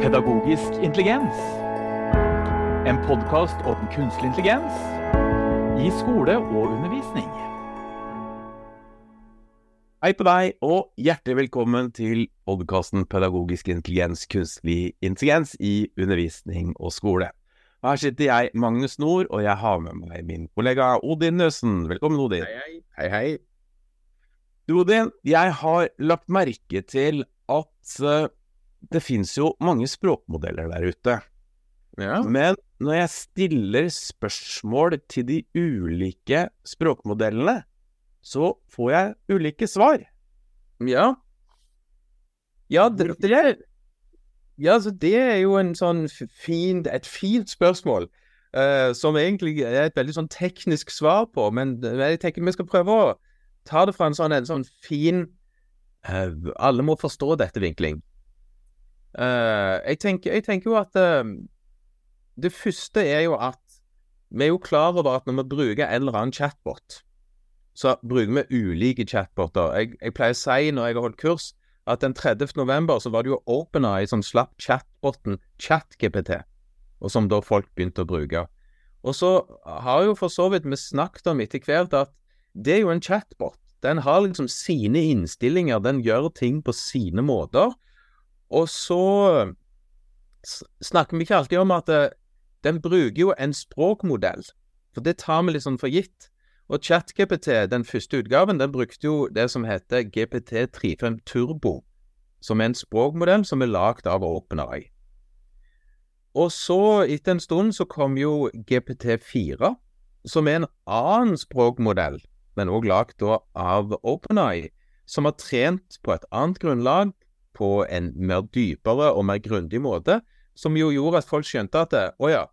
Pedagogisk intelligens. En podkast om kunstig intelligens i skole og undervisning. Hei på deg, og hjertelig velkommen til podkasten Pedagogisk intelligens, kunstig intelligens i undervisning og skole. Her sitter jeg, Magnus Nord, og jeg har med meg min kollega Odin Nøsen. Velkommen, Odin. Hei, hei. Hei, hei. Du, Odin, jeg har lagt merke til at uh, det finnes jo mange språkmodeller der ute. Ja. Men når jeg stiller spørsmål til de ulike språkmodellene, så får jeg ulike svar. Ja. Ja, det, det er Ja, så det er jo en sånn fin, et fint spørsmål. Uh, som egentlig er et veldig sånn teknisk svar på, men jeg tenker vi skal prøve å ta det fra en sånn, en sånn fin uh, Alle må forstå dette Eh, jeg, tenker, jeg tenker jo at uh, Det første er jo at vi er jo klar over at når vi bruker en eller annen chatbot, så bruker vi ulike chatboter. Jeg, jeg pleier å si når jeg har holdt kurs, at den 30. november så var det jo OpenEye som slapp chatboten ChatGPT, og som da folk begynte å bruke. Og så har jo for så vidt vi snakket om etter hvert at det er jo en chatbot. Den har liksom sine innstillinger, den gjør ting på sine måter. Og så snakker vi ikke alltid om at eh, den bruker jo en språkmodell, for det tar vi liksom for gitt. Og ChatGPT, den første utgaven, den brukte jo det som heter GPT35 Turbo, som er en språkmodell som er lagd av OpenAI. Og så, etter en stund, så kom jo GPT4, som er en annen språkmodell, men òg lagd av OpenAI, som har trent på et annet grunnlag, på en mer dypere og mer grundig måte, som jo gjorde at folk skjønte at å ja,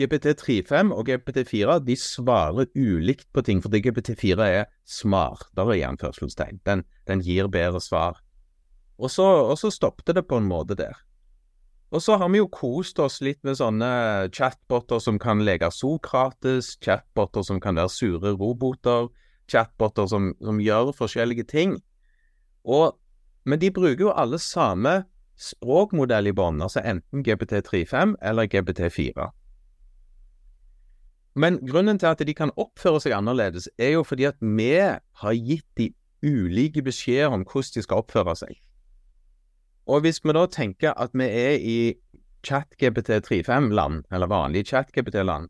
GPT35 og GPT4 de svarer ulikt på ting, fordi GPT4 er smartere, i anførselstegn. Den, den gir bedre svar. Og så, og så stoppet det på en måte der. Og så har vi jo kost oss litt med sånne chatboter som kan leke Sokrates, chatboter som kan være sure roboter, chatboter som, som gjør forskjellige ting. Og, men de bruker jo alle samme språkmodell i bånn, altså enten GPT35 eller GPT4. Men grunnen til at de kan oppføre seg annerledes, er jo fordi at vi har gitt de ulike beskjeder om hvordan de skal oppføre seg. Og hvis vi da tenker at vi er i ChatGPT35-land, eller vanlig ChatGPT-land,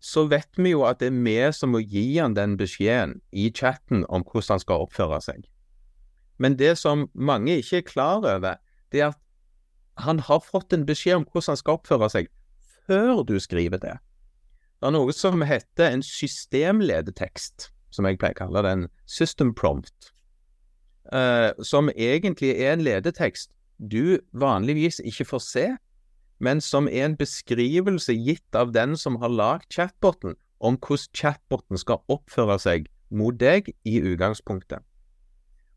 så vet vi jo at det er vi som må gi han den beskjeden i chatten om hvordan han skal oppføre seg. Men det som mange ikke er klar over, det er at han har fått en beskjed om hvordan han skal oppføre seg, før du skriver det. Det er noe som heter en systemledetekst, som jeg pleier å kalle det, en system prompt, eh, som egentlig er en ledetekst du vanligvis ikke får se, men som er en beskrivelse gitt av den som har lagd chatboten, om hvordan chatboten skal oppføre seg mot deg i utgangspunktet.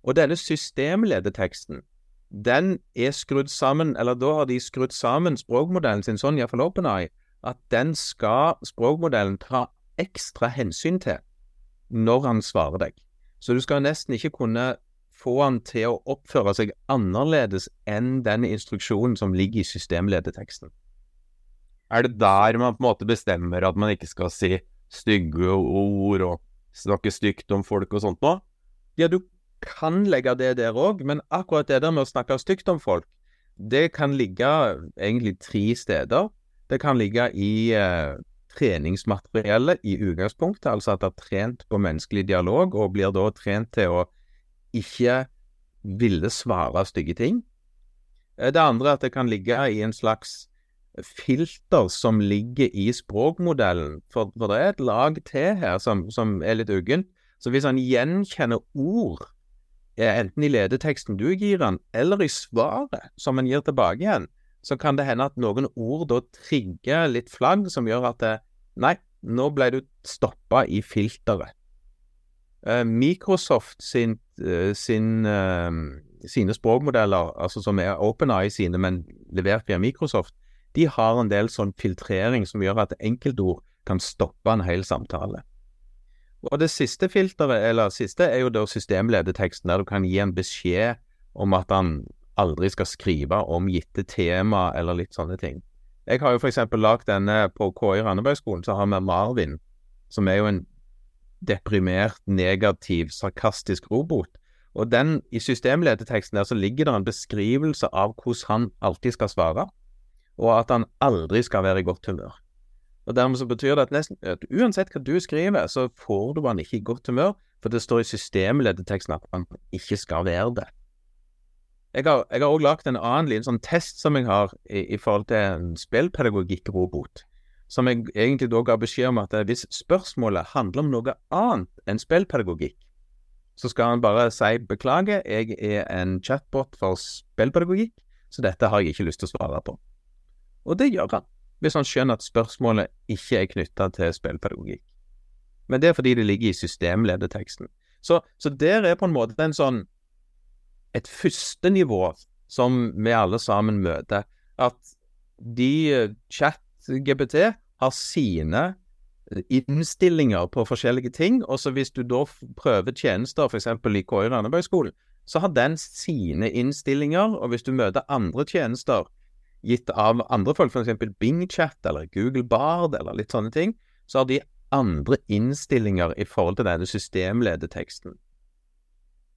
Og denne systemledeteksten, den er skrudd sammen, eller da har de skrudd sammen språkmodellen sin sånn, iallfall OpenEye, at den skal språkmodellen ta ekstra hensyn til når han svarer deg. Så du skal nesten ikke kunne få han til å oppføre seg annerledes enn den instruksjonen som ligger i systemledeteksten. Er det der man på en måte bestemmer at man ikke skal si stygge ord og snakke stygt om folk og sånt nå? Ja, du kan legge det der òg, men akkurat det der med å snakke stygt om folk, det kan ligge egentlig tre steder. Det kan ligge i eh, treningsmateriellet i utgangspunktet, altså at det er trent på menneskelig dialog, og blir da trent til å ikke ville svare stygge ting. Eh, Det andre er at det kan ligge i en slags filter som ligger i språkmodellen, for, for det er et lag til her som, som er litt uggent. Så hvis han gjenkjenner ord, enten i ledeteksten du gir den, eller i svaret som en gir tilbake igjen, så kan det hende at noen ord da trigger litt flagg som gjør at det, nei, nå ble du stoppa i filteret. Eh, Microsoft sin, eh, sin, eh, sine språkmodeller, altså som er OpenEye sine, men levert via Microsoft, de har en del sånn filtrering som gjør at enkeltord kan stoppe en hel samtale. Og det siste filteret, eller siste, er jo da systemledeteksten, der du kan gi en beskjed om at han aldri skal skrive om gitte tema eller litt sånne ting. Jeg har jo eksempel lagd denne på KI Randebergskolen, så har vi Marvin, som er jo en deprimert, negativ, sarkastisk robot. Og den, i systemlederteksten der så ligger det en beskrivelse av hvordan han alltid skal svare, og at han aldri skal være i godt humør. Og Dermed så betyr det at, nesten, at uansett hva du skriver, så får du han ikke i godt humør, for det står i systemlederteksten at han ikke skal være det. Jeg har, òg lagd en annen liten sånn test som jeg har i, i forhold til en spillpedagogikkrobot. Som jeg egentlig da ga beskjed om at hvis spørsmålet handler om noe annet enn spillpedagogikk, så skal han bare si beklager, jeg er en chatbot for spillpedagogikk, så dette har jeg ikke lyst til å svare på. Og det gjør han, hvis han skjønner at spørsmålet ikke er knytta til spillpedagogikk. Men det er fordi det ligger i systemlederteksten. Så, så der er på en måte en sånn et første nivå som vi alle sammen møter. At de eh, chat-GPT har sine eh, innstillinger på forskjellige ting. Og så hvis du da prøver tjenester, f.eks. i KI Randabergskolen, så har den sine innstillinger. Og hvis du møter andre tjenester gitt av andre folk, f.eks. BingChat eller Google Bard eller litt sånne ting, så har de andre innstillinger i forhold til denne systemledeteksten.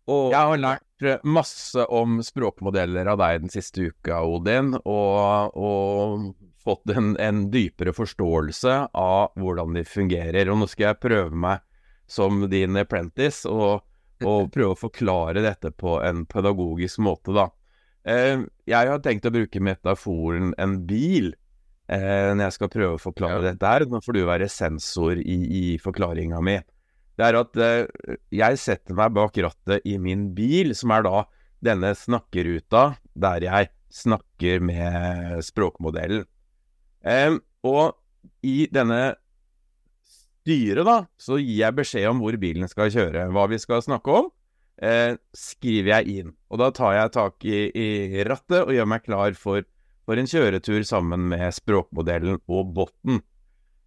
Og jeg har lært masse om språkmodeller av deg den siste uka, Odin, og, og fått en, en, dypere forståelse av hvordan de fungerer. Og nå skal jeg prøve meg som din apprentice og, og prøve å forklare dette på en pedagogisk måte, da. Eh, jeg har tenkt å bruke metaforen en bil eh, når jeg skal prøve å forklare ja. dette her. Nå får du være sensor i, i forklaringa mi det er at eh, jeg setter meg bak rattet i min bil, som er da denne snakkeruta der jeg snakker med språkmodellen. Og i denne styret, da, så gir jeg beskjed om hvor bilen skal kjøre. Hva vi skal snakke om, eh, skriver jeg inn. Og da tar jeg tak i, i rattet og gjør meg klar for, for, en kjøretur sammen med språkmodellen og botten.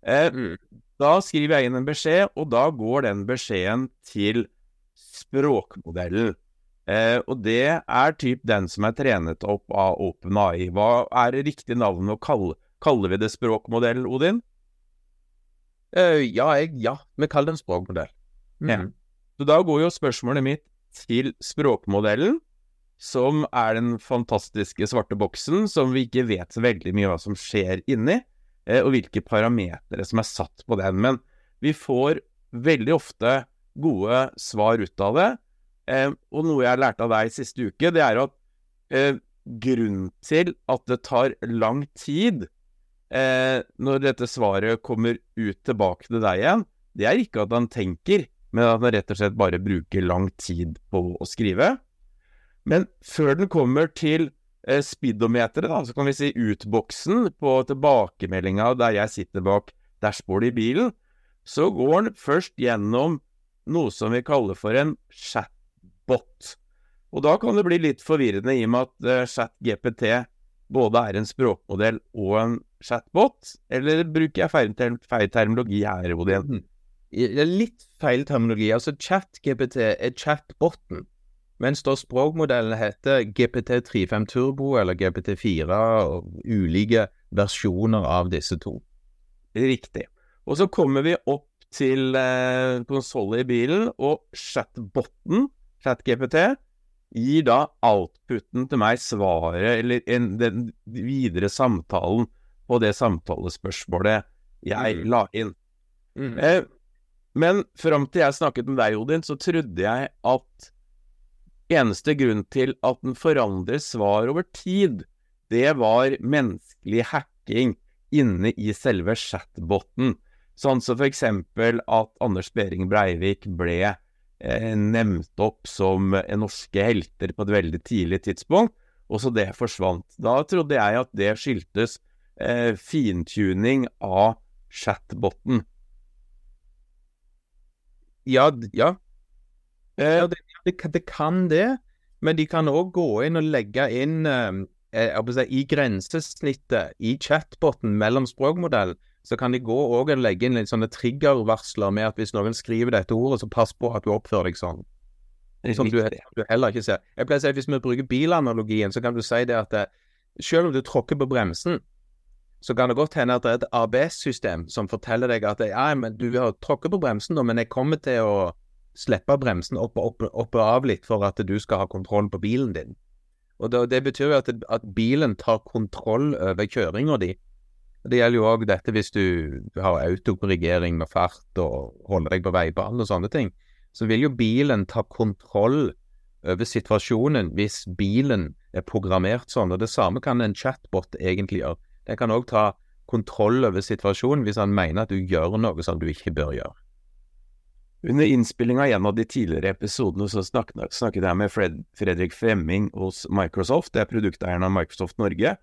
Eh, mm. Da skriver jeg inn en beskjed, og da går den beskjeden til språkmodellen. Eh, og det er typ den som er trenet opp av OpenAI. Hva er det riktig navn å kalle Kaller vi det språkmodell, Odin? Uh, ja, jeg, ja, vi kaller det en språkmodell. Mm. Ja. Så da går jo spørsmålet mitt til språkmodellen, som er den fantastiske svarte boksen som vi ikke vet så veldig mye hva som skjer inni. Eh, og hvilke parametere som er satt på den. Men vi får veldig ofte gode svar ut av det. Eh, og noe jeg lærte av deg siste uke, det er at eh, grunnen til at det tar lang tid når dette svaret kommer ut tilbake til deg igjen, det er ikke at han tenker, men at den rett og slett bare bruker lang tid på å skrive. Men før den kommer til eh, speedometeret, så kan vi si utboksen på tilbakemeldinga der jeg sitter bak dashbordet i bilen, så går den først gjennom noe som vi kaller for en chatbot. Og da kan det bli litt forvirrende i og med at uh, ChatGPT både er en språkmodell og en chatbot, eller bruker jeg feil, term feil terminologi her, Odin? Mm. Litt feil terminologi. Altså, ChatGPT er chatboten. Mens da språkmodellen heter GPT35 Turbo eller GPT4, og ulike versjoner av disse to. Riktig. Og så kommer vi opp til eh, konsollen i bilen, og chatboten, ChatGPT, gir da outputen til meg svaret, eller en, den videre samtalen på det samtalespørsmålet jeg mm. la inn. Mm. Eh, men fram til jeg snakket med deg, Odin, så trodde jeg at Eneste grunn til at den forandrer svar over tid, det var menneskelig hacking inne i selve chatboten. Sånn som for eksempel at Anders Behring Breivik ble eh, nevnt opp som norske helter på et veldig tidlig tidspunkt, og så det forsvant. Da trodde jeg at det skyldtes eh, fintuning av chatboten. Ja, ja. Eh, det, det, det, kan det, men de kan òg gå inn og legge inn eh, si, I grensesnittet i chatboten mellom språkmodell, så kan de gå og legge inn litt sånne triggervarsler med at hvis noen skriver dette ordet, så pass på at du oppfører deg sånn. som du, du, heller ikke ser. Jeg pleier å si at Hvis vi bruker bilanalogien, så kan du si det at det, selv om du tråkker på bremsen, så kan det godt hende at det er et ABS-system som forteller deg at ja, men du har tråkket på bremsen, men jeg kommer til å slippe bremsen opp og, opp, opp og av litt for at du skal ha kontroll på bilen din. Og Det, det betyr jo at, at, bilen tar kontroll over kjøringa di. Det gjelder jo òg dette hvis du har autokorrigering med fart og holder deg på veibanen og sånne ting. Så vil jo bilen ta kontroll over situasjonen hvis bilen er programmert sånn. Og det samme kan en chatbot egentlig gjøre. Den kan òg ta kontroll over situasjonen hvis han mener at du gjør noe som du ikke bør gjøre. Under innspillinga av en av de tidligere episodene så snakket, snakket jeg med Fred, Fredrik Fremming hos Microsoft, det er produkteieren av Microsoft Norge,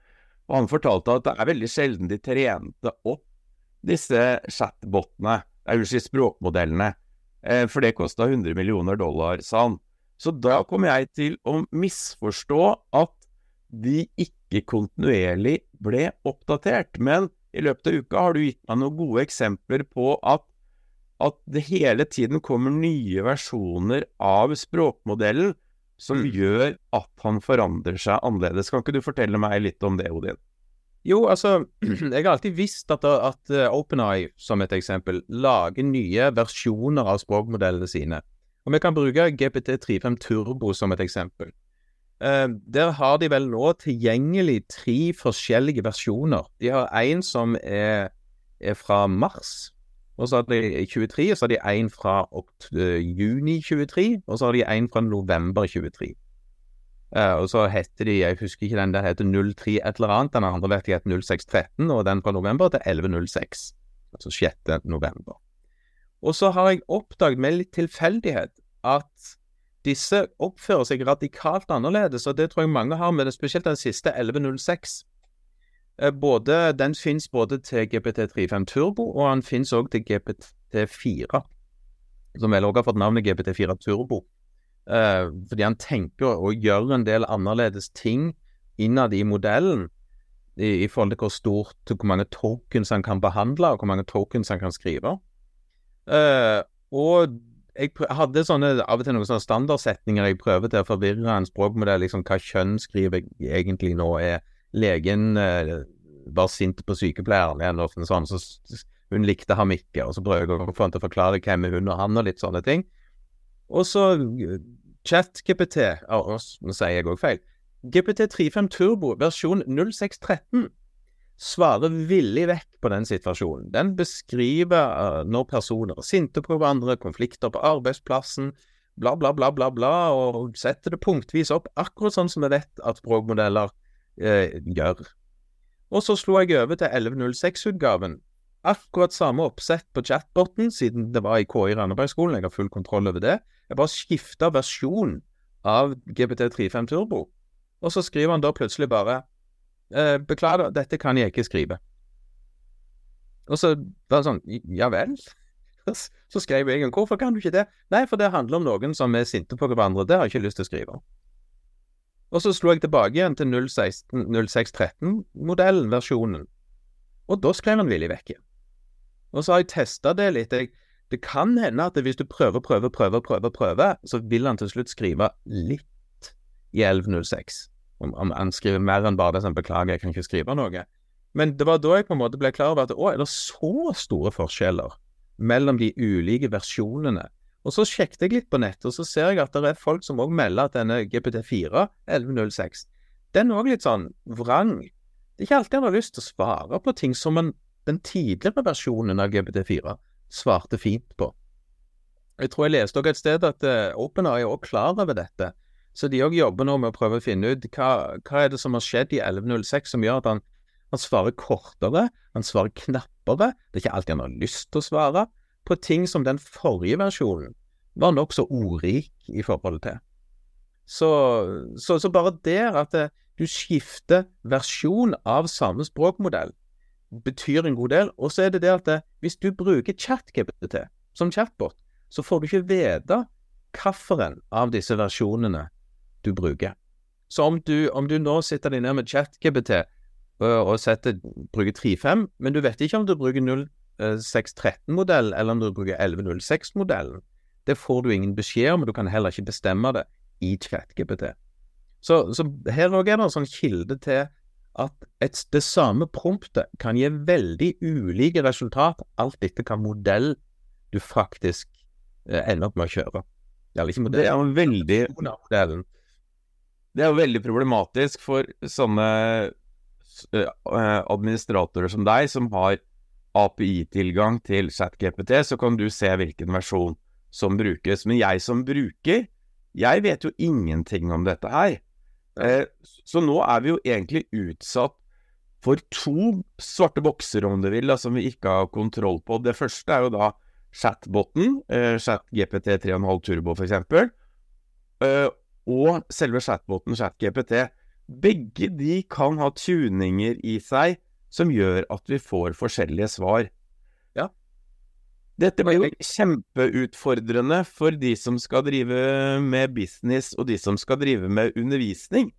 og han fortalte at det er veldig sjelden de trente opp disse chatbotene, si språkmodellene, eh, for det kosta 100 millioner dollar, sa han. Så da kom jeg til å misforstå at de ikke kontinuerlig ble oppdatert. Men i løpet av uka har du gitt meg noen gode eksempler på at, at det hele tiden kommer nye versjoner av språkmodellen som mm. gjør at han forandrer seg annerledes. Kan ikke du fortelle meg litt om det, Odin? Jo, altså, jeg har alltid visst at, at uh, OpenEye, som et eksempel, lager nye versjoner av språkmodellene sine. Og vi kan bruke GPT35 Turbo som et eksempel. Uh, der har de vel nå tilgjengelig tre forskjellige versjoner. De har en som er, er fra mars, og så har de 23, og så har de en fra uh, juni 23, og så har de en fra november 23. Uh, og så heter de, jeg husker ikke den der heter 03 et eller annet, den andre vet jeg heter 0613, og den fra november til 1106, altså 6. november. Og så har jeg oppdaget med litt tilfeldighet at disse oppfører seg radikalt annerledes, og det tror jeg mange har med det, spesielt den siste 1106. Eh, både, den finnes både til GPT35 Turbo, og den finnes også til GPT4. Som vel også har fått navnet GPT4 Turbo. Eh, fordi han tenker å gjøre en del annerledes ting innad i modellen. I, i forhold til hvor stort, hvor mange tokens han kan behandle, og hvor mange tokens han kan skrive. Eh, og jeg hadde sånne, av og til noen sånne standardsetninger jeg prøver til å forvirre en språkmodell. Liksom, hva kjønn skriver jeg egentlig nå? Er legen eh, bare sint på sykepleieren? eller noe sånt, så hun likte ham ikke. Og så prøver jeg å få han til å forklare hvem er hun og han, og litt sånne ting. Og så ChatGPT Nå sier jeg òg feil. GPT35 Turbo versjon 0613 svarer villig vekk på den situasjonen. Den beskriver uh, når personer er sinte på hverandre, konflikter på arbeidsplassen, bla, bla, bla, bla, bla, og setter det punktvis opp, akkurat sånn som vi vet at språkmodeller uh, gjør. Og så slo jeg over til 1106-utgaven. Akkurat samme oppsett på chatboten, siden det var i KI Randabergskolen, jeg har full kontroll over det. Jeg bare skifta versjon av GPT35 Turbo, og så skriver han da plutselig bare Eh, beklager, dette kan jeg ikke skrive. Og så var det sånn Ja vel? Så skrev jeg en hvorfor kan du ikke det? Nei, for det handler om noen som er sinte på hverandre. Det har jeg ikke lyst til å skrive. Og så slo jeg tilbake igjen til 0613-modellen, versjonen. Og da skrev han villig vekk igjen. Og så har jeg testa det litt. Jeg, det kan hende at hvis du prøver, prøver, prøver, prøver, prøver, så vil han til slutt skrive litt i 1106. Om, om han skriver mer enn bare det som 'beklager, jeg kan ikke skrive noe'. Men det var da jeg på en måte ble klar over at å, er det så store forskjeller mellom de ulike versjonene? Og så sjekket jeg litt på nettet, og så ser jeg at det er folk som òg melder at denne GPT4 1106 den er òg litt sånn vrang. Det er ikke alltid han har lyst til å svare på ting som en, den tidligere versjonen av GPT4 svarte fint på. Jeg tror jeg leste òg et sted at uh, OpenAI er også klar over dette. Så de òg jobber nå med å prøve å finne ut hva, hva er det som har skjedd i 1106 som gjør at han, han svarer kortere, han svarer knappere, det er ikke alltid han har lyst til å svare, på ting som den forrige versjonen var nokså ordrik i forhold til. Så, så, så bare der at det, eh, du skifter versjon av samme språkmodell, betyr en god del. Og så er det det at det, eh, hvis du bruker ChatGPT som chatbot, så får du ikke vite hvilken av disse versjonene du bruker. Så om du, om du nå sitter deg ned med ChatGPT og, setter, bruker 3.5, men du vet ikke om du bruker 0613-modell eller om du bruker 1106-modellen, Det får du ingen beskjed om, og du kan heller ikke bestemme det i ChatGPT. Så, så her òg er det en sånn kilde til at et, det samme promptet kan gi veldig ulike resultat, alt etter hvilken modell du faktisk eh, ender opp med å kjøre. Det er jo veldig Det er veldig problematisk for sånne eh, administratorer som deg, som har API-tilgang til ChatGPT, så kan du se hvilken versjon som brukes. Men jeg som bruker, jeg vet jo ingenting om dette her. Eh, så nå er vi jo egentlig utsatt for to svarte bokser, om du vil, da, som vi ikke har kontroll på. Det første er jo da chatboten, eh, ChatGPT 3,5 Turbo f.eks., eh, og selve chatboten ChatGPT. Begge de kan ha tuninger i seg som gjør at vi får forskjellige svar. Ja. Dette blir jo kjempeutfordrende for de som skal drive med business, og de som skal drive med undervisning.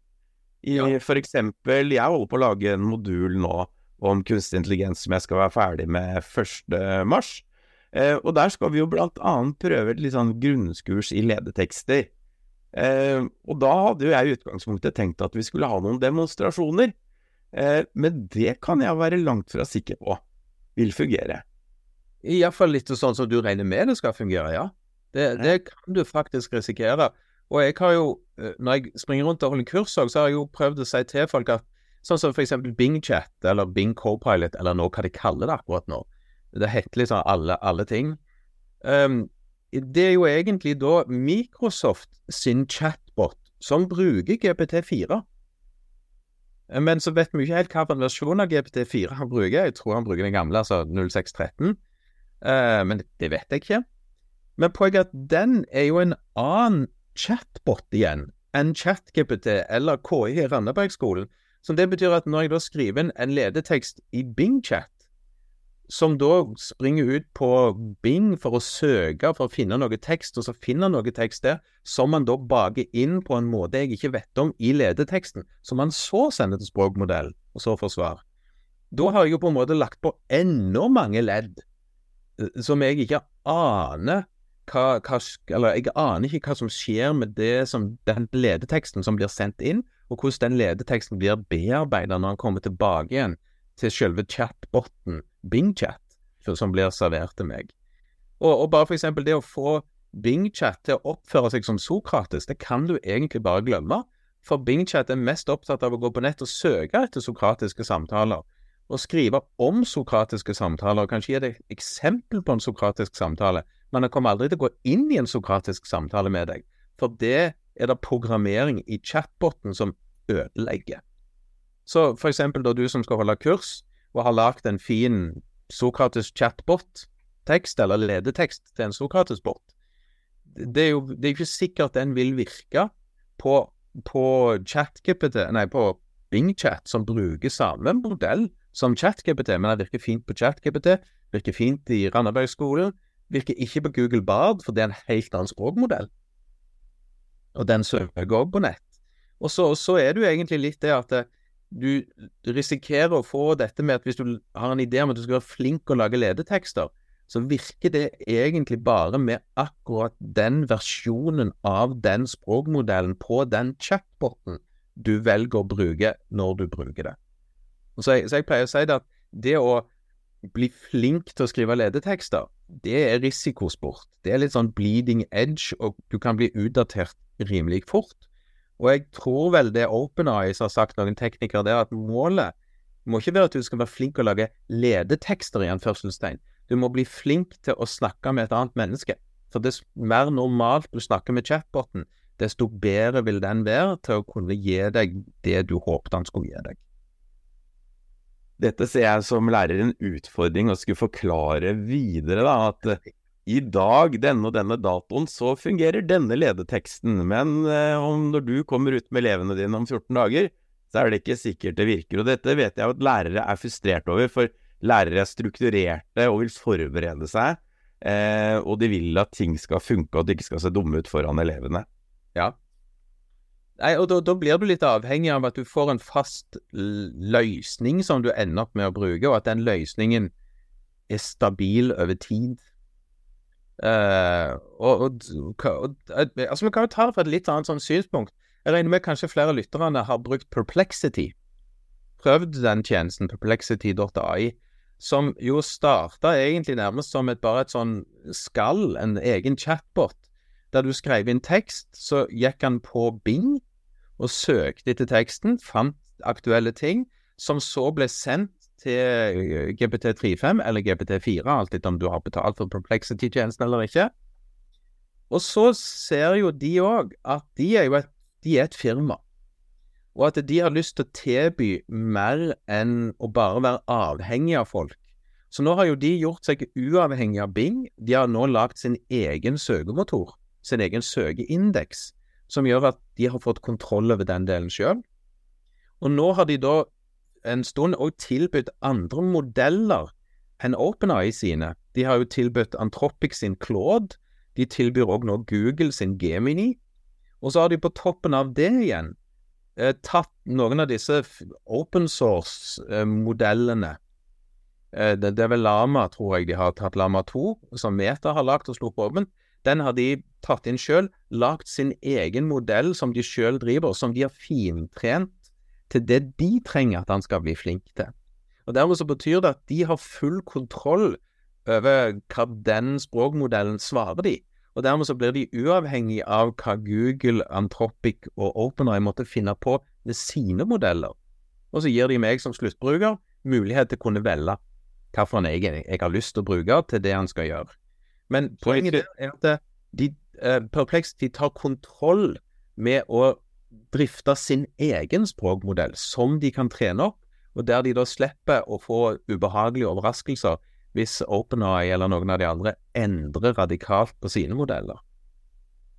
I, ja. For eksempel, jeg holder på å lage en modul nå om kunstig intelligens som jeg skal være ferdig med 1. mars. Eh, og der skal vi jo blant annet prøve et litt sånn grunnskurs i ledetekster. Eh, og da hadde jo jeg i utgangspunktet tenkt at vi skulle ha noen demonstrasjoner. Eh, men det kan jeg være langt fra sikker på vil fungere. Iallfall litt sånn som du regner med det skal fungere, ja. Det, det kan du faktisk risikere. Og jeg har jo, eh, når jeg springer rundt og holder kurs òg, så har jeg jo prøvd å si til folk at sånn som for eksempel Bing Chat eller Bing Copilot, eller nå hva de kaller det akkurat nå, det heter liksom alle, alle ting. Um, det er jo egentlig da Microsoft sin chatbot som bruker GPT4. Men så vet vi ikke helt hvilken versjon av GPT4 han bruker. Jeg tror han bruker den gamle, altså 0613. Uh, men det vet jeg ikke. Men poenget er at den er jo en annen chatbot igjen enn ChatGPT eller KI i Randabergskolen. Så det betyr at når jeg da skriver en ledetekst i BingChat, som da springer ut på Bing for å søke for å finne noe tekst, og så finner noe tekst der, som man da baker inn på en måte jeg ikke vet om i ledeteksten, som man så sender til språkmodell, og så får svar. Da har jeg jo på en måte lagt på enda mange ledd eh, som jeg ikke aner hva, hva, Eller jeg aner ikke hva som skjer med det som den ledeteksten som blir sendt inn, og hvordan den ledeteksten blir bearbeidet når han kommer tilbake igjen til selve chatboten BingChat som blir servert til meg. Og, og bare eksempel det å få BingChat til å oppføre seg som Sokrates, det kan du egentlig bare glemme. For BingChat er mest opptatt av å gå på nett og søke etter sokratiske samtaler, og skrive om sokratiske samtaler, og kanskje gi deg eksempel på en sokratisk samtale, men han kommer aldri til å gå inn i en sokratisk samtale med deg, for det er det programmering i chatboten som ødelegger. Så for eksempel da du som skal holde kurs, og har lagd en fin Sokrates chatbot-tekst, eller ledetekst til en Sokrates-bot, det er jo det er ikke sikkert den vil virke på, på ChatGPT, nei, på BingChat, som bruker samme modell som ChatGPT, men den virker fint på ChatGPT, virker fint i Randabergskolen, virker ikke på Google Bard, for det er en helt annen språkmodell. Og den søker òg på nett. Og så, så, er det jo egentlig litt det at du, risikerer å få dette med at hvis du har en idé om at du skal være flink å lage ledetekster, så virker det egentlig bare med akkurat den versjonen av den språkmodellen på den chatboten du velger å bruke når du bruker det. Så jeg, så jeg pleier å si det at det å bli flink til å skrive ledetekster, det er risikosport. Det er litt sånn bleeding edge, og du kan bli utdatert rimelig fort. Og jeg tror vel det OpenEyes har sagt noen teknikere der, at målet må ikke være at du skal være flink til å lage ledetekster i anførselstegn. Du må bli flink til å snakke med et annet menneske. For dess mer normalt du snakker med chatboten, desto bedre vil den være til å kunne gi deg det du håpet han skulle gi deg. Dette ser jeg som lærer en utfordring å skulle forklare videre, da, at i dag, denne og denne datoen, så fungerer denne ledeteksten, men eh, om når du kommer ut med elevene dine om 14 dager, så er det ikke sikkert det virker. Og dette vet jeg at lærere er frustrert over, for lærere er strukturerte og vil forberede seg, eh, og de vil at ting skal funke, og at det ikke skal se dumme ut foran elevene. Ja. Nei, og da, da, blir du litt avhengig av at du får en fast løsning som du ender opp med å bruke, og at den løsningen er stabil over tid. Eh, og, og, og, altså Vi kan jo ta det fra et litt annet sånn synspunkt. Jeg regner med kanskje flere av lytterne har brukt Perplexity. Prøvd den tjenesten, perplexity.ai, som jo starta egentlig nærmest som et, bare et sånn skall, en egen chatbot. Der du skrev inn tekst, så gikk han på Bing og søkte etter teksten, fant aktuelle ting, som så ble sendt til GPT35 eller GPT4, alt etter om du har betalt for Perplexity-tjenesten eller ikke. Og så ser jo de òg at de er jo et, de er et firma, og at de har lyst til å tilby mer enn å bare være avhengig av folk. Så nå har jo de gjort seg uavhengig av Bing. De har nå lagd sin egen søkemotor, sin egen søkeindeks, som gjør at de har fått kontroll over den delen sjøl. Og nå har de da en stund òg tilbudt andre modeller enn OpenAI sine. De har jo tilbudt Antropic sin Claude, de tilbyr òg nå Google sin Gemini. Og så har de på toppen av det igjen eh, tatt noen av disse open source-modellene. Eh, det, det, er vel Lama, tror jeg de har tatt Lama 2, som Meta har lagd og sluppet åpen. Den har de tatt inn sjøl, lagd sin egen modell som de sjøl driver, som de har fintrent til det de trenger at han skal bli flink til. Og Dermed så betyr det at de har full kontroll over hva den språkmodellen svarer de. Og Dermed så blir de uavhengig av hva Google, Antropic og OpenAI måtte finne på med sine modeller. Og så gir de meg som sluttbruker mulighet til å kunne velge hvilken jeg, jeg har lyst til å bruke til det han skal gjøre. Men poenget er at de, uh, Perplexity tar kontroll med å drifte sin egen språkmodell, som de kan trene opp, og der de da slipper å få ubehagelige overraskelser hvis OpenAI eller noen av de andre endrer radikalt på sine modeller.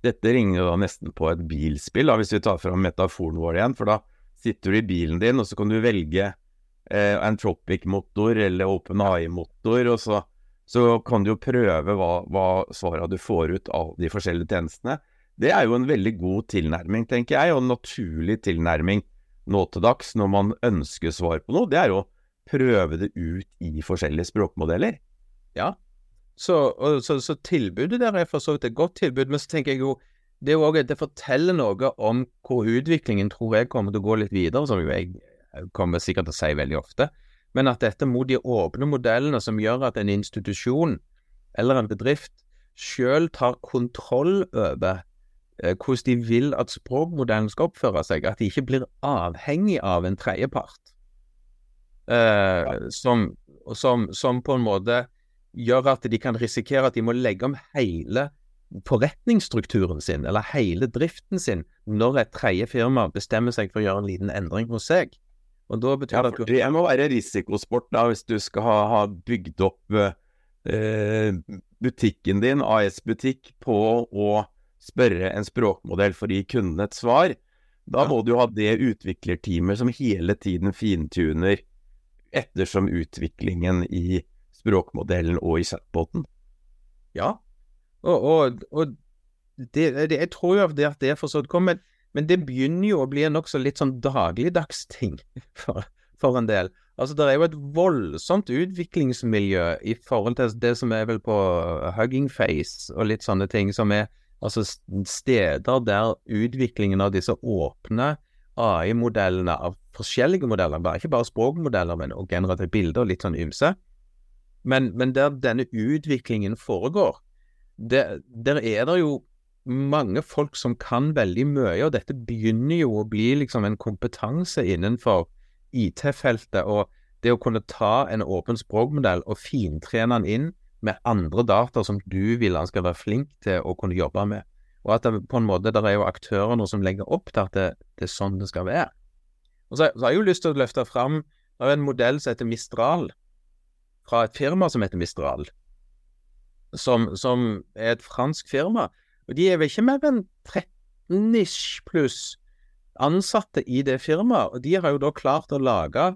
Dette ringer da nesten på et bilspill, da, hvis vi tar fram metaforen vår igjen. For da sitter du i bilen din, og så kan du velge eh, Antropic-motor eller OpenAI-motor, og så, så, kan du jo prøve hva, hva svarene du får ut av de forskjellige tjenestene. Det er jo en veldig god tilnærming, tenker jeg, og en naturlig tilnærming nå til dags når man ønsker svar på noe. Det er jo å prøve det ut i forskjellige språkmodeller. Ja, så, og, så, så tilbudet der er for så vidt et godt tilbud, men så tenker jeg jo det, er også, det forteller noe om hvor utviklingen tror jeg kommer til å gå litt videre, som jo jeg kommer sikkert til å si veldig ofte. Men at dette mot de åpne modellene som gjør at en institusjon eller en bedrift sjøl tar kontroll over hvordan de vil at språkmodellen skal oppføre seg. At de ikke blir avhengig av en tredjepart. Eh, som, som, som, på en måte gjør at de kan risikere at de må legge om hele forretningsstrukturen sin, eller hele driften sin, når et tredje firma bestemmer seg for å gjøre en liten endring hos seg. Og da betyr ja, det at du Det må være risikosport da, hvis du skal ha, ha bygd opp eh, butikken din, AS-butikk, på å spørre en språkmodell for å gi kunden et svar, da må du jo ha det utviklerteamet som hele tiden fintuner ettersom utviklingen i språkmodellen og i chatboten. Ja, og, og, og det, det, jeg tror jo det at det er for så vidt kommet, men det begynner jo å bli en nokså litt sånn dagligdagsting for, for en del. Altså, Det er jo et voldsomt utviklingsmiljø i forhold til det som er vel på Hugging Face og litt sånne ting, som er Altså steder der utviklingen av disse åpne AI-modellene av forskjellige modeller, bare ikke bare språkmodeller, men og generative bilder og litt sånn ymse, men, men, der denne utviklingen foregår, der, der er det jo mange folk som kan veldig mye, og dette begynner jo å bli liksom en kompetanse innenfor IT-feltet. og det å kunne ta en åpen språkmodell og fintrene den inn med andre data som du vil han skal være flink til å kunne jobbe med. Og at det på en måte der er jo aktører nå som legger opp til at det, det er sånn det skal være. Og så, så har jeg jo lyst til å løfte fram en modell som heter Mistral, fra et firma som heter Mistral, som, som er et fransk firma. Og de er vel ikke mer enn 13-ish pluss ansatte i det firmaet, og de har jo da klart å lage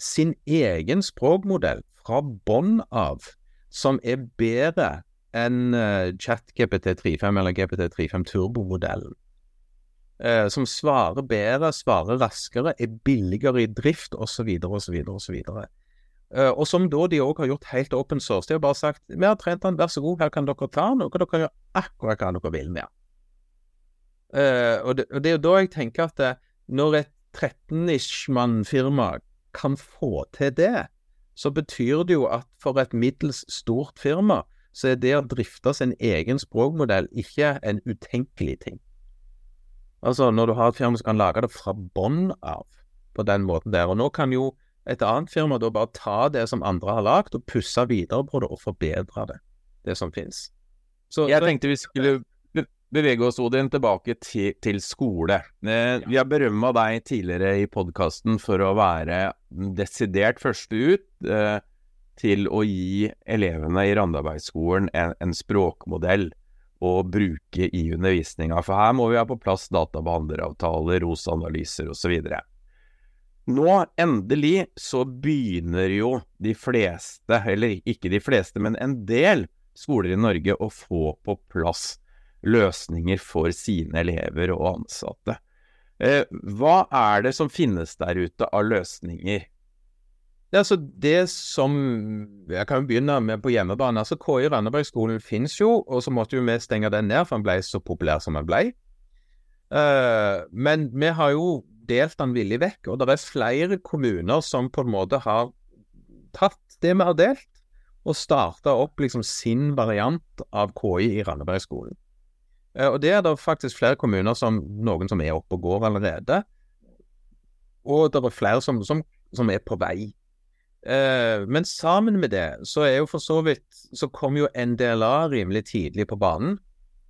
sin egen språkmodell fra bånn av som er bedre enn uh, ChatGPT35 eller GPT35 Turbo-modellen. Uh, som svarer bedre, svarer raskere, er billigere i drift osv. osv. osv. Og som da de òg har gjort helt open source. De har bare sagt vi har trent den, vær så god, her kan dere ta den, og dere kan gjøre akkurat hva dere vil med den. Uh, og, det, og, det, er jo da jeg tenker at når et 13-ish-mann-firma kan få til det, så betyr det jo at for et middels stort firma, så er det å drifte sin egen språkmodell ikke en utenkelig ting. Altså, når du har et firma som kan lage det fra bånn av på den måten der. Og nå kan jo et annet firma da bare ta det som andre har lagd, og pusse videre på det og forbedre det, det som finnes. Så, jeg tenkte vi skulle bevege oss, Odin, tilbake til, til skole. Eh, vi har berømma deg tidligere i podkasten for å være desidert første ut eh, til å gi elevene i Randabergskolen en, en språkmodell å bruke i undervisninga. For her må vi ha på plass databehandleravtaler, ROS-analyser osv. Nå, endelig, så begynner jo de fleste, eller ikke de fleste, men en del skoler i Norge å få på plass løsninger for sine elever og ansatte. Eh, hva er det som finnes der ute av løsninger? Det, altså Det som Jeg kan jo begynne med på hjemmebane. altså KI Randabergskolen finnes jo, og så måtte jo vi stenge den ned, for den ble så populær som den ble. Uh, men vi har jo delt den villig vekk, og det er flere kommuner som på en måte har tatt det vi har delt, og starta opp liksom sin variant av KI i Randabergskolen. Uh, og det er det faktisk flere kommuner som noen som er oppe og går allerede. Og det er flere som, som, som er på vei. Eh, men sammen med det, så er jo for så vidt Så kom jo NDLA rimelig tidlig på banen.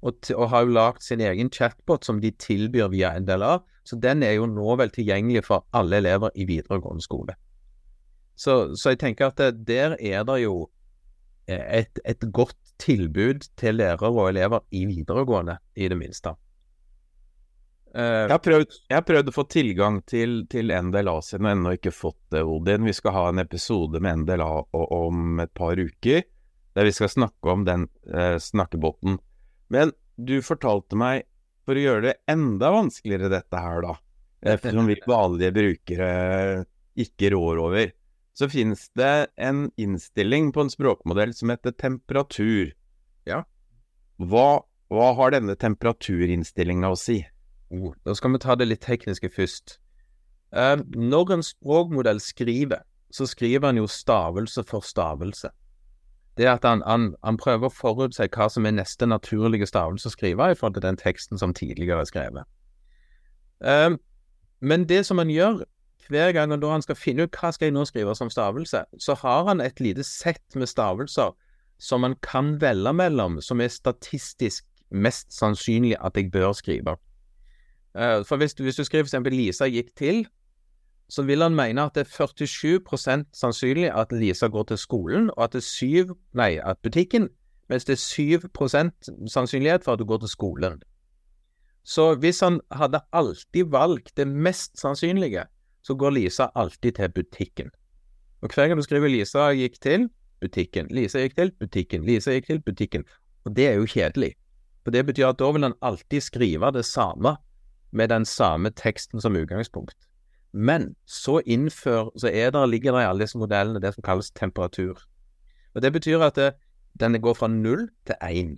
Og, og har jo lagd sin egen chatbot som de tilbyr via NDLA. Så den er jo nå vel tilgjengelig for alle elever i videregående skole. Så, så jeg tenker at det, der er det jo et, et godt tilbud til lærere og elever i videregående, i det minste. Uh, jeg, har prøvd, jeg, har prøvd, å få tilgang til, til NDLA-siden og ennå ikke fått det, Odin. Vi skal ha en episode med NDLA om et par uker, der vi skal snakke om den uh, snakkebåten. Men du fortalte meg, for å gjøre det enda vanskeligere dette her, da, eh, som vi vanlige brukere ikke rår over, så finnes det en innstilling på en språkmodell som heter temperatur. Ja. Hva, hva har denne temperaturinnstillinga å si? Oh, da skal vi ta det litt tekniske først. Uh, når en språkmodell skriver, så skriver han jo stavelse for stavelse. Det at han, han, han prøver å forutse hva som er neste naturlige stavelse å skrive i forhold til den teksten som tidligere er skrevet. Uh, men det som han gjør hver gang når han skal finne ut hva skal jeg nå skrive som stavelse, så har han et lite sett med stavelser som han kan velge mellom, som er statistisk mest sannsynlig at jeg bør skrive. Eh, for hvis du, hvis du skriver f.eks. 'Lisa gikk til', så vil han mene at det er 47% sannsynlig at Lisa går til skolen, og at det er 7, nei, at butikken, mens det er 7 sannsynlighet for at du går til skolen. Så hvis han hadde alltid valgt det mest sannsynlige, så går Lisa alltid til butikken. Og hver gang du skriver 'Lisa gikk til butikken', 'Lisa gikk til butikken', 'Lisa gikk til butikken', og det er jo kjedelig. For det betyr at da vil han alltid skrive det samme med den samme teksten som utgangspunkt. Men så innfør, så er der, ligger det i alle disse modellene det som kalles temperatur. Og Det betyr at det, den går fra null til én.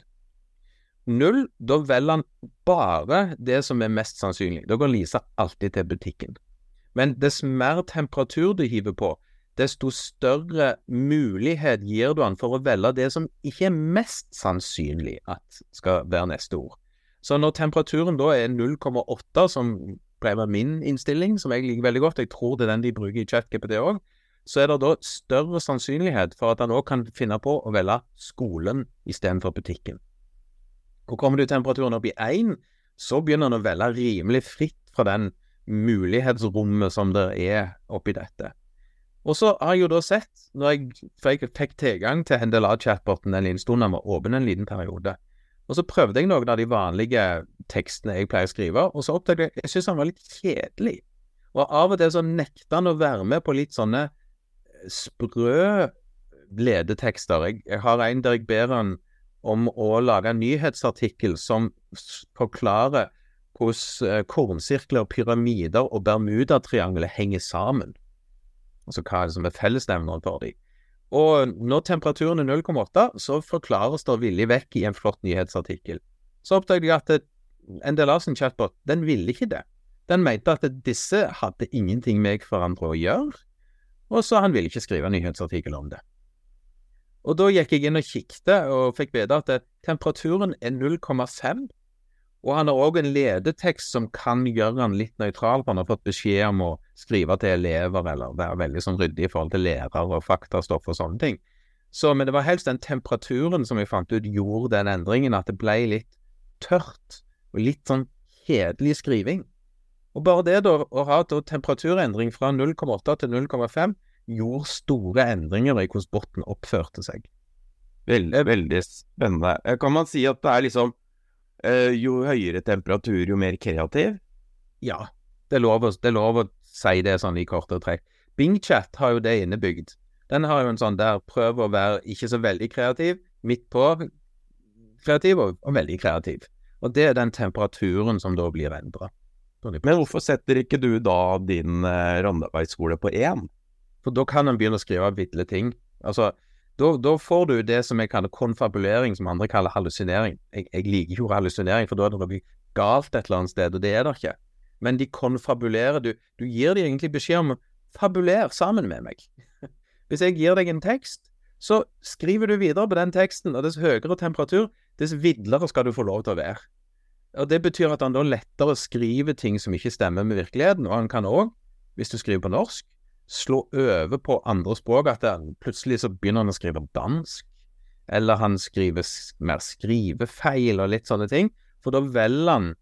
Null, da velger han bare det som er mest sannsynlig. Da går Lisa alltid til butikken. Men dess mer temperatur du hiver på, desto større mulighet gir du han for å velge det som ikke er mest sannsynlig at skal være neste ord. Så når temperaturen da er 0,8, som ble min innstilling, som jeg liker veldig godt, jeg tror det er den de bruker i ChatGPT òg, så er det da større sannsynlighet for at han òg kan finne på å velge skolen istedenfor butikken. Og kommer du temperaturen opp i 1, så begynner han å velge rimelig fritt fra den mulighetsrommet som det er oppi dette. Og så har jeg jo da sett, når jeg, for jeg fikk tilgang til en liten stund, den var åpen en liten periode, og så prøvde jeg noen av de vanlige tekstene jeg pleier å skrive, og så oppdaget jeg jeg syntes han var litt kjedelig. Og av og til så nekta han å være med på litt sånne eh, sprø ledetekster. Jeg, jeg har en der jeg ber han om å lage en nyhetsartikkel som forklarer hvordan eh, kornsirkler, pyramider og Bermudatriangelet henger sammen. Altså hva er det som er fellesnevneren for dem. Og når temperaturen er 0,8, så forklares det villig vekk i en flott nyhetsartikkel. Så oppdaget jeg at NDLA sin chatbot, den ville ikke det. Den mente at disse hadde ingenting med hverandre å gjøre, og så han ville ikke skrive en nyhetsartikkel om det. Og da gikk jeg inn og kikket og fikk vite at temperaturen er 0,5, og han har òg en ledetekst som kan gjøre han litt nøytral, for han har fått beskjed om å skrive til elever eller være veldig sånn ryddig i forhold til lærere og faktastoff og sånne ting. Så, men det var helst den temperaturen som vi fant ut gjorde den endringen, at det ble litt tørt og litt sånn kjedelig skriving. Og bare det da, å ha temperaturendring fra 0,8 til 0,5 gjorde store endringer i hvordan botten oppførte seg. Veldig, veldig spennende. Kan man si at det er liksom jo høyere temperatur, jo mer kreativ? Ja, det er lov, det er lov å si det sånn i korte trekk. BingChat har jo det innebygd. Den har jo en sånn der prøv å være ikke så veldig kreativ, midt på kreativ og, og veldig kreativ. Og det er den temperaturen som da blir endra. Men hvorfor setter ikke du da din eh, randaarbeidsskole på én? For da kan en begynne å skrive ville ting. Altså, da, da, får du det som jeg kaller konfabulering, som andre kaller hallusinering. Jeg, jeg liker ikke ordet hallusinering, for da er det noe galt et eller annet sted, og det er det ikke. Men de konfabulerer. Du, du gir dem egentlig beskjed om fabuler sammen med meg. Hvis jeg gir deg en tekst, så skriver du videre på den teksten, og dess høyere temperatur, dess vidlere skal du få lov til å være. Og Det betyr at han da lettere skriver ting som ikke stemmer med virkeligheten, og han kan òg, hvis du skriver på norsk, slå over på andre språk. At han, plutselig så begynner han å skrive dansk, eller han skriver mer skrivefeil og litt sånne ting. For da velger han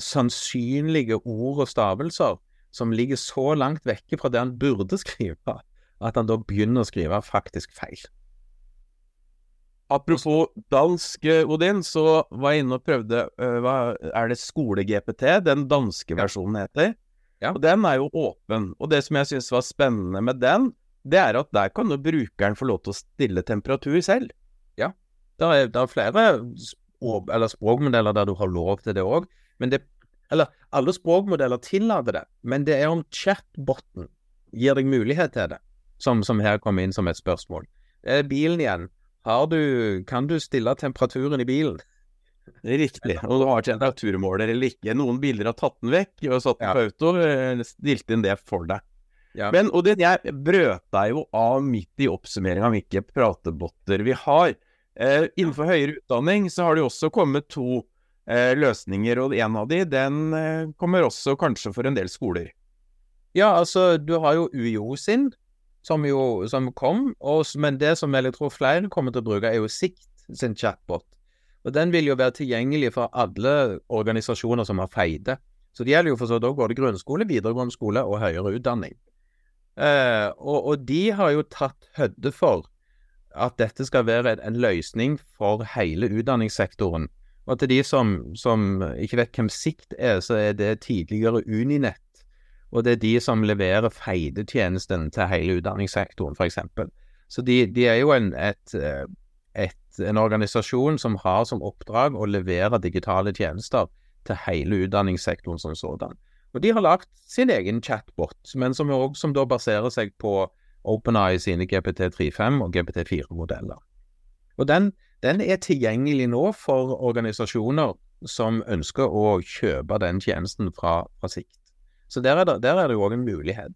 sannsynlige ord og stavelser som ligger så langt vekke fra det han burde skrive, at han da begynner å skrive faktisk feil. Apropos dansk, eh, Odin, så var jeg inne og prøvde uh, hva Er det skole-GPT den danske versjonen heter? Ja. Og den er jo åpen. Og det som jeg syns var spennende med den, det er at der kan jo brukeren få lov til å stille temperatur selv. Ja. Det er, det er flere eller språkmodeller der du har lov til det òg. Men det Eller alle språkmodeller tillater det, men det er om chatboten gir deg mulighet til det, som, som her kommer inn som et spørsmål. Er bilen igjen. Du, kan du stille temperaturen i bilen? Riktig. Om du har temperaturmåler eller ikke. Noen bilder har tatt den vekk og satt den ja. på auto. stilte stilt inn det for deg. Ja. Men Odin, jeg brøt deg jo av midt i oppsummeringa av hvilke pratebotter vi har. Eh, innenfor høyere utdanning så har det jo også kommet to eh, løsninger, og en av de den eh, kommer også kanskje for en del skoler. Ja, altså du har jo UiO sin, som jo som kom, og, men det som jeg tror flere kommer til å bruke, er jo Sikt sin chatbot. Og den vil jo være tilgjengelig for alle organisasjoner som har feide. Så det gjelder jo for så vidt både grunnskole, videregående skole og høyere utdanning. Eh, og, og, de har jo tatt høyde for at dette skal være en løsning for hele utdanningssektoren. Og til de som, som ikke vet hvem Sikt er, så er det tidligere Uninett. Og det er de som leverer feidetjenesten til hele utdanningssektoren, f.eks. Så de, de, er jo en, et, eh, et en organisasjon som har som oppdrag å levere digitale tjenester til hele utdanningssektoren som sådan. Og de har lagt sin egen chatbot, men som, også, som da baserer seg på OpenEye sine GPT35 og GPT4-modeller. Og den, den, er tilgjengelig nå for organisasjoner som ønsker å kjøpe den tjenesten fra, fra sikt. Så der er det, der er det jo òg en mulighet.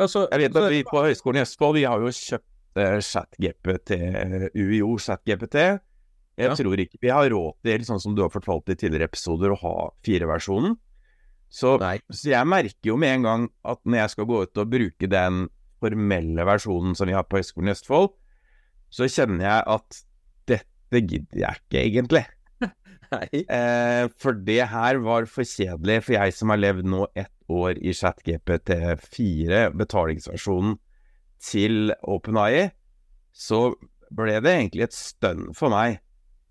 Altså, jeg vet at vi på Høgskolen i Østfold vi har jo kjøpt Eh, ChatGPT, UiO ChatGPT. Jeg ja. tror ikke vi har råd til, sånn som du har fortalt i tidligere episoder, å ha fireversjonen. Så, så jeg merker jo med en gang at når jeg skal gå ut og bruke den formelle versjonen som vi har på Høgskolen i Østfold, så kjenner jeg at dette gidder jeg ikke egentlig. eh, for det her var for kjedelig for jeg som har levd nå ett år i ChatGPT4, betalingsversjonen til OpenAI, så ble det egentlig et stønn for meg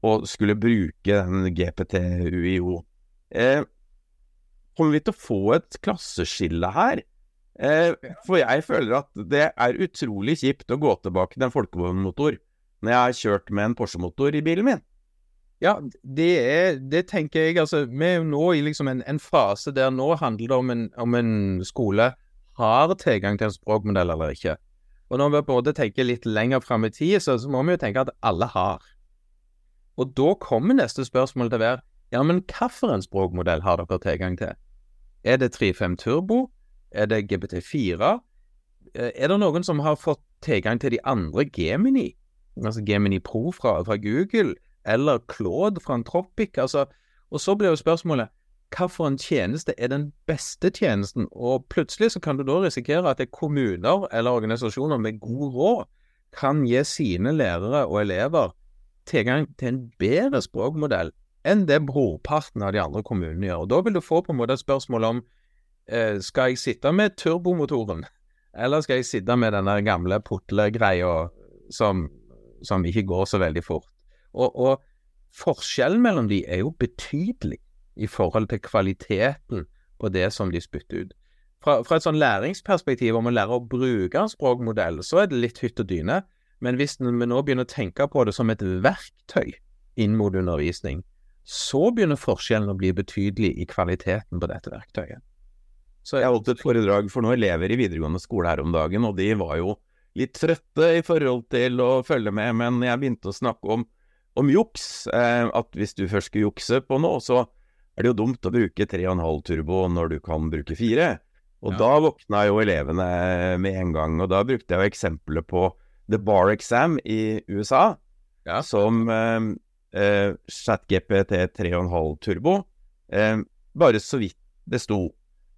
å skulle bruke den GPT-UiO. Eh, kommer vi til å få et klasseskille her? Eh, for jeg føler at det er utrolig kjipt å gå tilbake til en folkevognmotor når jeg har kjørt med en Porsche-motor i bilen min. Ja, det, er, det tenker jeg. Altså, vi er jo nå i liksom en, en, fase der nå handler det om en, om en skole har tilgang til en språkmodell eller ikke. Og når vi både tenker litt lenger fram i tid, så, må vi jo tenke at alle har. Og da kommer neste spørsmål til å være ja, men hvilken språkmodell har dere tilgang til? Er det 3.5 Turbo? Er det GPT4? Eh, er det noen som har fått tilgang til de andre Gemini? Altså Gemini Pro fra, fra Google, eller Claude fra Antropic? Altså, og så blir jo spørsmålet hvilken tjeneste er den beste tjenesten? Og plutselig så kan du da risikere at det er kommuner eller organisasjoner med god råd kan gi sine lærere og elever tilgang til en bedre språkmodell enn det brorparten av de andre kommunene gjør. Og Da vil du få på en måte et spørsmål om eh, skal jeg sitte med turbomotoren, eller skal jeg sitte med denne gamle putlegreia som, som ikke går så veldig fort. Og, og forskjellen mellom de er jo betydelig i forhold til kvaliteten på det som de spytter ut. Fra, fra et sånn læringsperspektiv, om å lære å bruke en språkmodell, så er det litt hytt og dyne. Men hvis vi nå begynner å tenke på det som et verktøy inn mot undervisning, så begynner forskjellen å bli betydelig i kvaliteten på dette verktøyet. Så jeg holdt et foredrag for noen elever i videregående skole her om dagen, og de var jo litt trøtte i forhold til å følge med, men jeg begynte å snakke om, om juks. Eh, at hvis du først skulle jukse på noe, så er det jo dumt å bruke 3,5 turbo når du kan bruke 4. Og ja. da våkna jo elevene med en gang, og da brukte jeg jo eksempelet på The Bar Exam i USA, ja. som eh, eh, ChatGPT 3,5 turbo. Eh, bare så vidt det sto.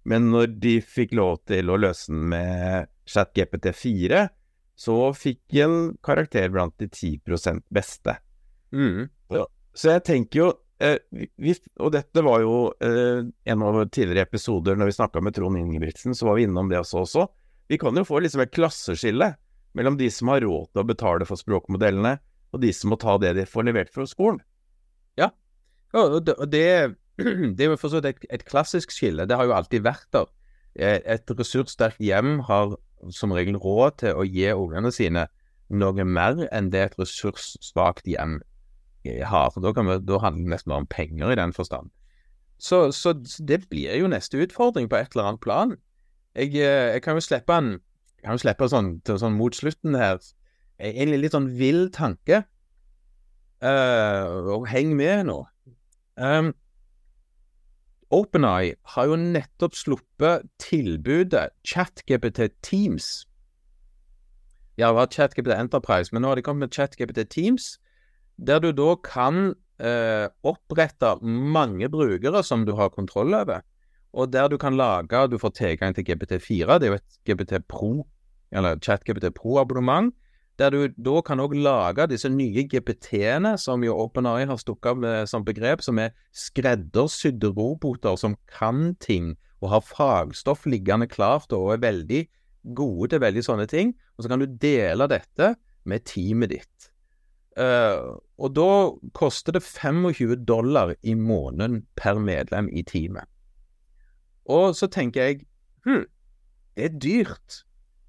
Men når de fikk lov til å løse den med ChatGPT 4, så fikk en karakter blant de 10 beste. Mm. Så, så jeg tenker jo Eh, vi, og dette var jo eh, en av tidligere episoder når vi snakka med Trond Ingebrigtsen, så var vi innom det også. også. Vi kan jo få liksom et klasseskille mellom de som har råd til å betale for språkmodellene, og de som må ta det de får levert fra skolen. Ja, og det, det, det er jo for så vidt et, et, klassisk skille. Det har jo alltid vært der. Eh, et ressurssterkt hjem har som regel råd til å gi ungene sine noe mer enn det et ressurssvakt hjem har. Da, vi, da handler det nesten bare om penger i den forstand. Så, så, det blir jo neste utfordring på et eller annet plan. Jeg, eh, jeg kan jo slippe en kan jo slippe sånn, sånn mot slutten her En litt sånn vill tanke. Uh, og heng med nå. Um, OpenEye har jo nettopp sluppet tilbudet ChatGPT Teams. Ja, det var ChatGPT Enterprise, men nå har de kommet med ChatGPT Teams, der du da kan eh, opprette mange brukere som du har kontroll over, og der du kan lage Du får tilgang til GPT4, det er jo et GPT Pro, eller ChatGPT Pro-abonnement, der du da kan òg lage disse nye GPT-ene, som jo OpenAI har stukket av med som begrep, som er skreddersydde roboter som kan ting og har fagstoff liggende klart og er veldig gode til veldig sånne ting. Og så kan du dele dette med teamet ditt. Uh, og da koster det 25 dollar i måneden per medlem i teamet. Og så tenker jeg hm, det er dyrt.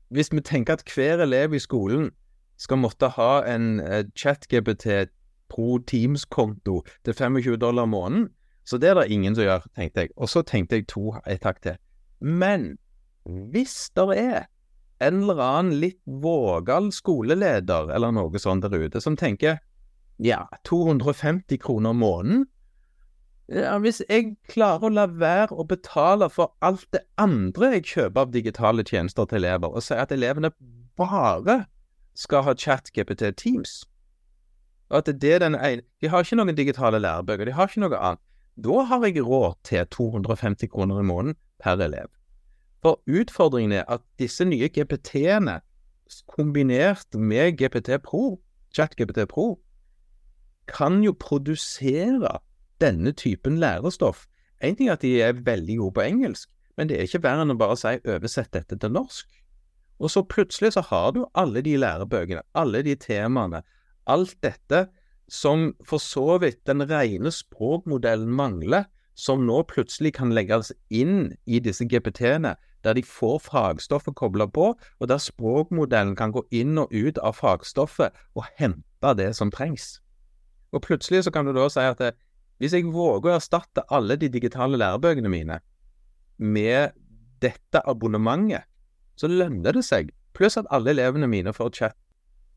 Hvis vi tenker at hver elev i skolen skal måtte ha en uh, ChatGPT Pro Teams-konto til 25 dollar i måneden, så det er det ingen som gjør, tenkte jeg. Og så tenkte jeg to et takk til. Men hvis det er en eller annen litt vågal skoleleder eller noe sånt der ute som tenker ja, 250 kroner måneden ja, Hvis jeg klarer å la være å betale for alt det andre jeg kjøper av digitale tjenester til elever, og sier at elevene bare skal ha chat-GPT Teams, og at det er den ene De har ikke noen digitale lærebøker, de har ikke noe annet. Da har jeg råd til 250 kroner i måneden per elev. For utfordringen er at disse nye GPT-ene, kombinert med GPT Pro, ChatGPT Pro, kan jo produsere denne typen lærestoff. En ting er at de er veldig gode på engelsk, men det er ikke verre enn å bare si 'oversett dette til norsk'. Og så plutselig så har du alle de lærebøkene, alle de temaene, alt dette som for så vidt den rene språkmodellen mangler, som nå plutselig kan legges inn i disse GPT-ene, der de får fagstoffet kobla på, og der språkmodellen kan gå inn og ut av fagstoffet og hente det som trengs. Og plutselig så kan du da si at det, hvis jeg våger å erstatte alle de digitale lærebøkene mine med dette abonnementet så lønner det seg. Pluss at alle elevene mine får chat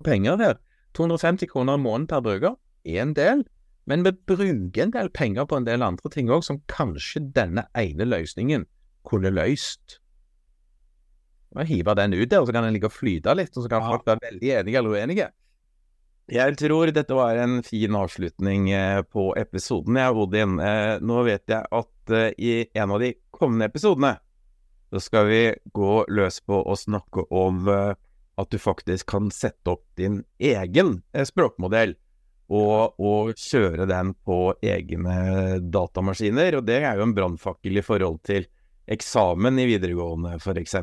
penger der. 250 kroner i måneden per bruker er en del, men vi bruker en del penger på en del andre ting òg, som kanskje denne ene løsningen kunne løst. Jeg hiver den ut der, så kan den ligge og flyte litt, og så kan Ja. folk være veldig enige eller uenige. Jeg tror dette var en fin avslutning eh, på episoden, jeg, Odin. Eh, Nå vet jeg at eh, i en av de kommende episodene så skal vi gå løs på å snakke om at du faktisk kan sette opp din egen språkmodell. Og, og kjøre den på egne datamaskiner. Og det er jo en brannfakkel i forhold til eksamen i videregående, f.eks.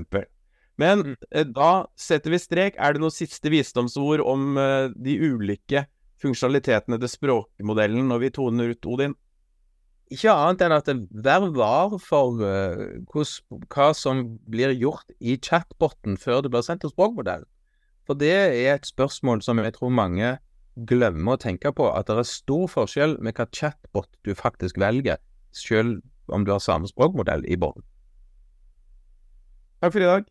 Men Mm. eh, da setter vi strek. Er det noen siste visdomsord om uh, de ulike funksjonalitetene til språkmodellen når vi toner ut Odin? Ikke annet enn at vær var for uh, hos, hva som blir gjort i chatboten før det blir sendt til språkmodell. For det er et spørsmål som jeg tror mange glemmer å tenke på, at det er stor forskjell med hva chatbot du faktisk velger, selv om du har samme språkmodell i bunnen. Takk for i dag.